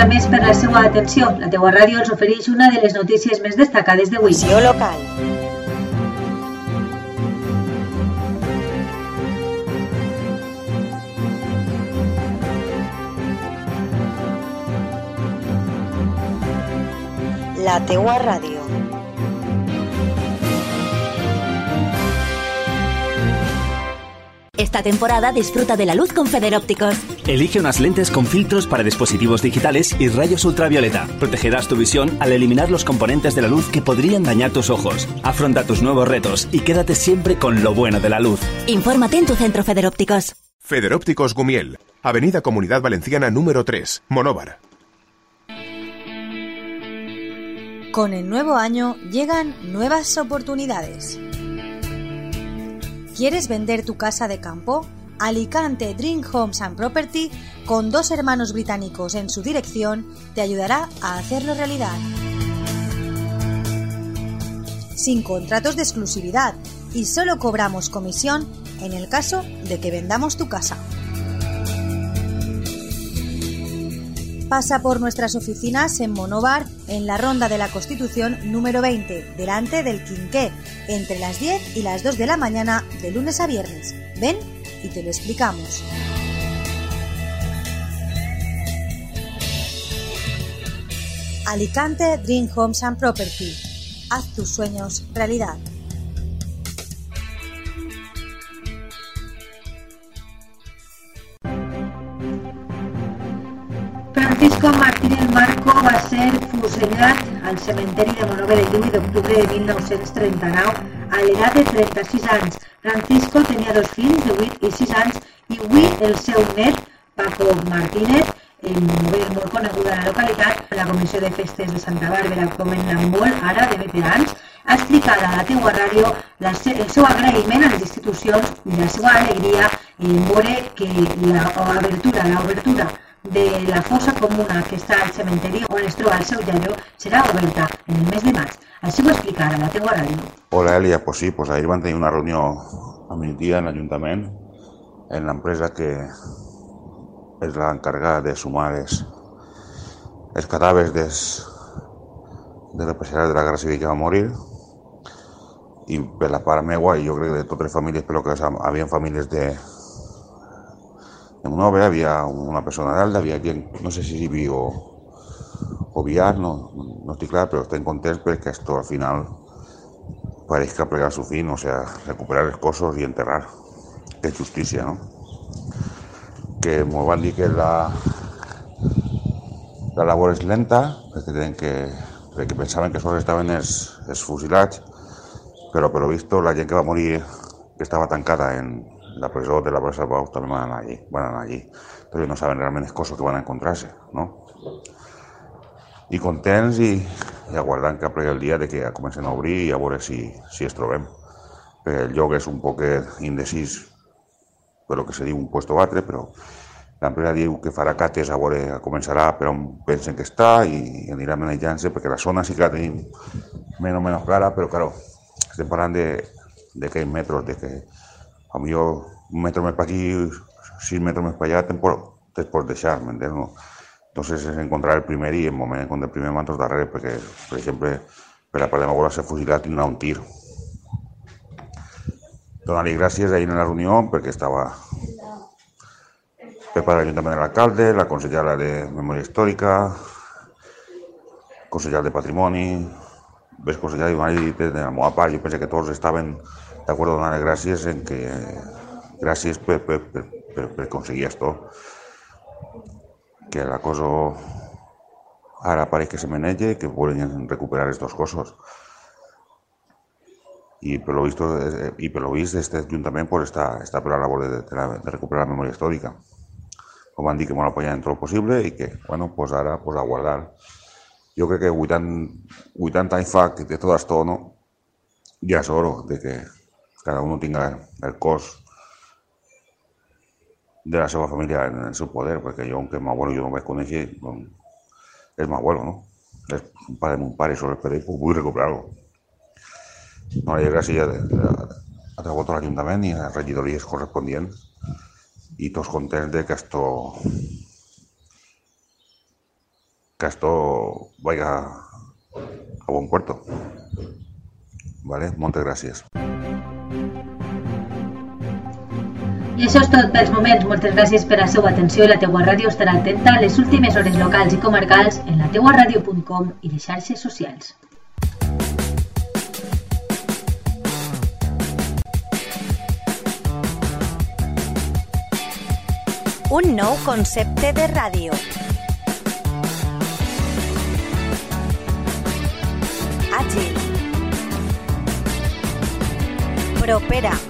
dia més per la seva atenció. La teua ràdio ens ofereix una de les notícies més destacades d'avui. Visió local. La teua ràdio. Esta temporada disfruta de la luz con Federópticos. Elige unas lentes con filtros para dispositivos digitales y rayos ultravioleta. Protegerás tu visión al eliminar los componentes de la luz que podrían dañar tus ojos. Afronta tus nuevos retos y quédate siempre con lo bueno de la luz. Infórmate en tu centro Federópticos. Federópticos Gumiel, Avenida Comunidad Valenciana número 3, Monóvar. Con el nuevo año llegan nuevas oportunidades. ¿Quieres vender tu casa de campo? Alicante Dream Homes and Property, con dos hermanos británicos en su dirección, te ayudará a hacerlo realidad. Sin contratos de exclusividad y solo cobramos comisión en el caso de que vendamos tu casa. Pasa por nuestras oficinas en Monóvar, en la Ronda de la Constitución número 20, delante del Quinqué, entre las 10 y las 2 de la mañana, de lunes a viernes. Ven y te lo explicamos. Alicante Dream Homes and Property. Haz tus sueños realidad. Francisco Martínez Marco va ser fusellat al cementeri de Monove el 18 d'octubre de 1939 a l'edat de 36 anys. Francisco tenia dos fills de 8 i 6 anys i avui el seu net, Paco Martínez, en novel molt coneguda a la localitat, la Comissió de Festes de Santa Bàrbara comenda molt ara de veterans, ha explicat a la teua ràdio la, se- el seu agraïment a les institucions i la seva alegria en veure que l'obertura, l'obertura de la fossa comuna que està al cementeri on es troba el seu iaio serà oberta en el mes de maig. Així ho explicarà la teua ràdio. Hola Elia, pues sí, pues ahir van tenir una reunió a migdia en l'Ajuntament en l'empresa que és l'encarregada de sumar els, els cadàvers des, de represaliats de la Guerra Civil que va morir i per la part meua i jo crec que de totes les famílies, però que havia famílies de, de Monove, havia una persona d'Alda, havia gent, no sé si Ibi o, o Villar, no, no estic clar, però estem contents perquè esto al final ha plegat su fin, o sea, recuperar els cossos i enterrar. Que justícia, no? Que m'ho van dir que la, la labor és lenta, perquè, tenen que, perquè pensaven que sols estaven els, els fusilats, però per visto la gent que va morir, que estava tancada en la presó de la Plaça Pau, també van allí, van allí. Però no saben realment els cossos que van a encontrar-se, no? I contents i, i aguardant que aplegui el dia de que comencen a obrir i a veure si, si es trobem. Perquè el lloc és un poc indecis per lo que se diu un puesto batre, però l'empresa diu que farà cates a veure, començarà per on pensen que està i, anirà manejant-se, perquè la zona sí que la tenim menys o menys clara, però claro, estem parlant de, de aquells metres, de que a millor un metro més per aquí, sis metres més per allà, te'n pot, te pots deixar, m'entens? No? Entonces es encontrar el primer i el moment on el primer mantos darrere, perquè, per exemple, per la part de Magola no un tir. Donar-li gràcies ahir en la reunió perquè estava per part de l'Ajuntament de l'alcalde, la consellera de Memòria Històrica, consellera de Patrimoni, ves consellera i de la meva jo penso que tots estaven d'acord a donar gràcies en que gràcies per, per, que la cosa ara pareix que se menege que volen recuperar estos cossos i per lo visto i per lo vist este ajuntament pues, està, està per la labor de, de, de recuperar la memòria històrica com van dir que m'ho apoyaran tot el possible i que, bueno, pues ara pues a guardar. Jo crec que 80, 80 anys fa que de tot esto, no? oro de que cada uno tinga el cos de la seva família en el seu poder, perquè jo, aunque meu abuelo jo no vaig conèixer, doncs, és abuelo, no? És un pare de mon pare, sobre per ell, pues vull recuperar-lo. No, la gràcies a, a, a través de l'Ajuntament i a les regidories correspondients i tots contents de que esto que esto vaya a buen puerto. Vale, muchas gracias. I això és tot pels moments. Moltes gràcies per la seva atenció i la teua ràdio estarà atenta a les últimes hores locals i comarcals en la teuaradio.com i les xarxes socials. Un nou concepte de ràdio. Àgil. Propera.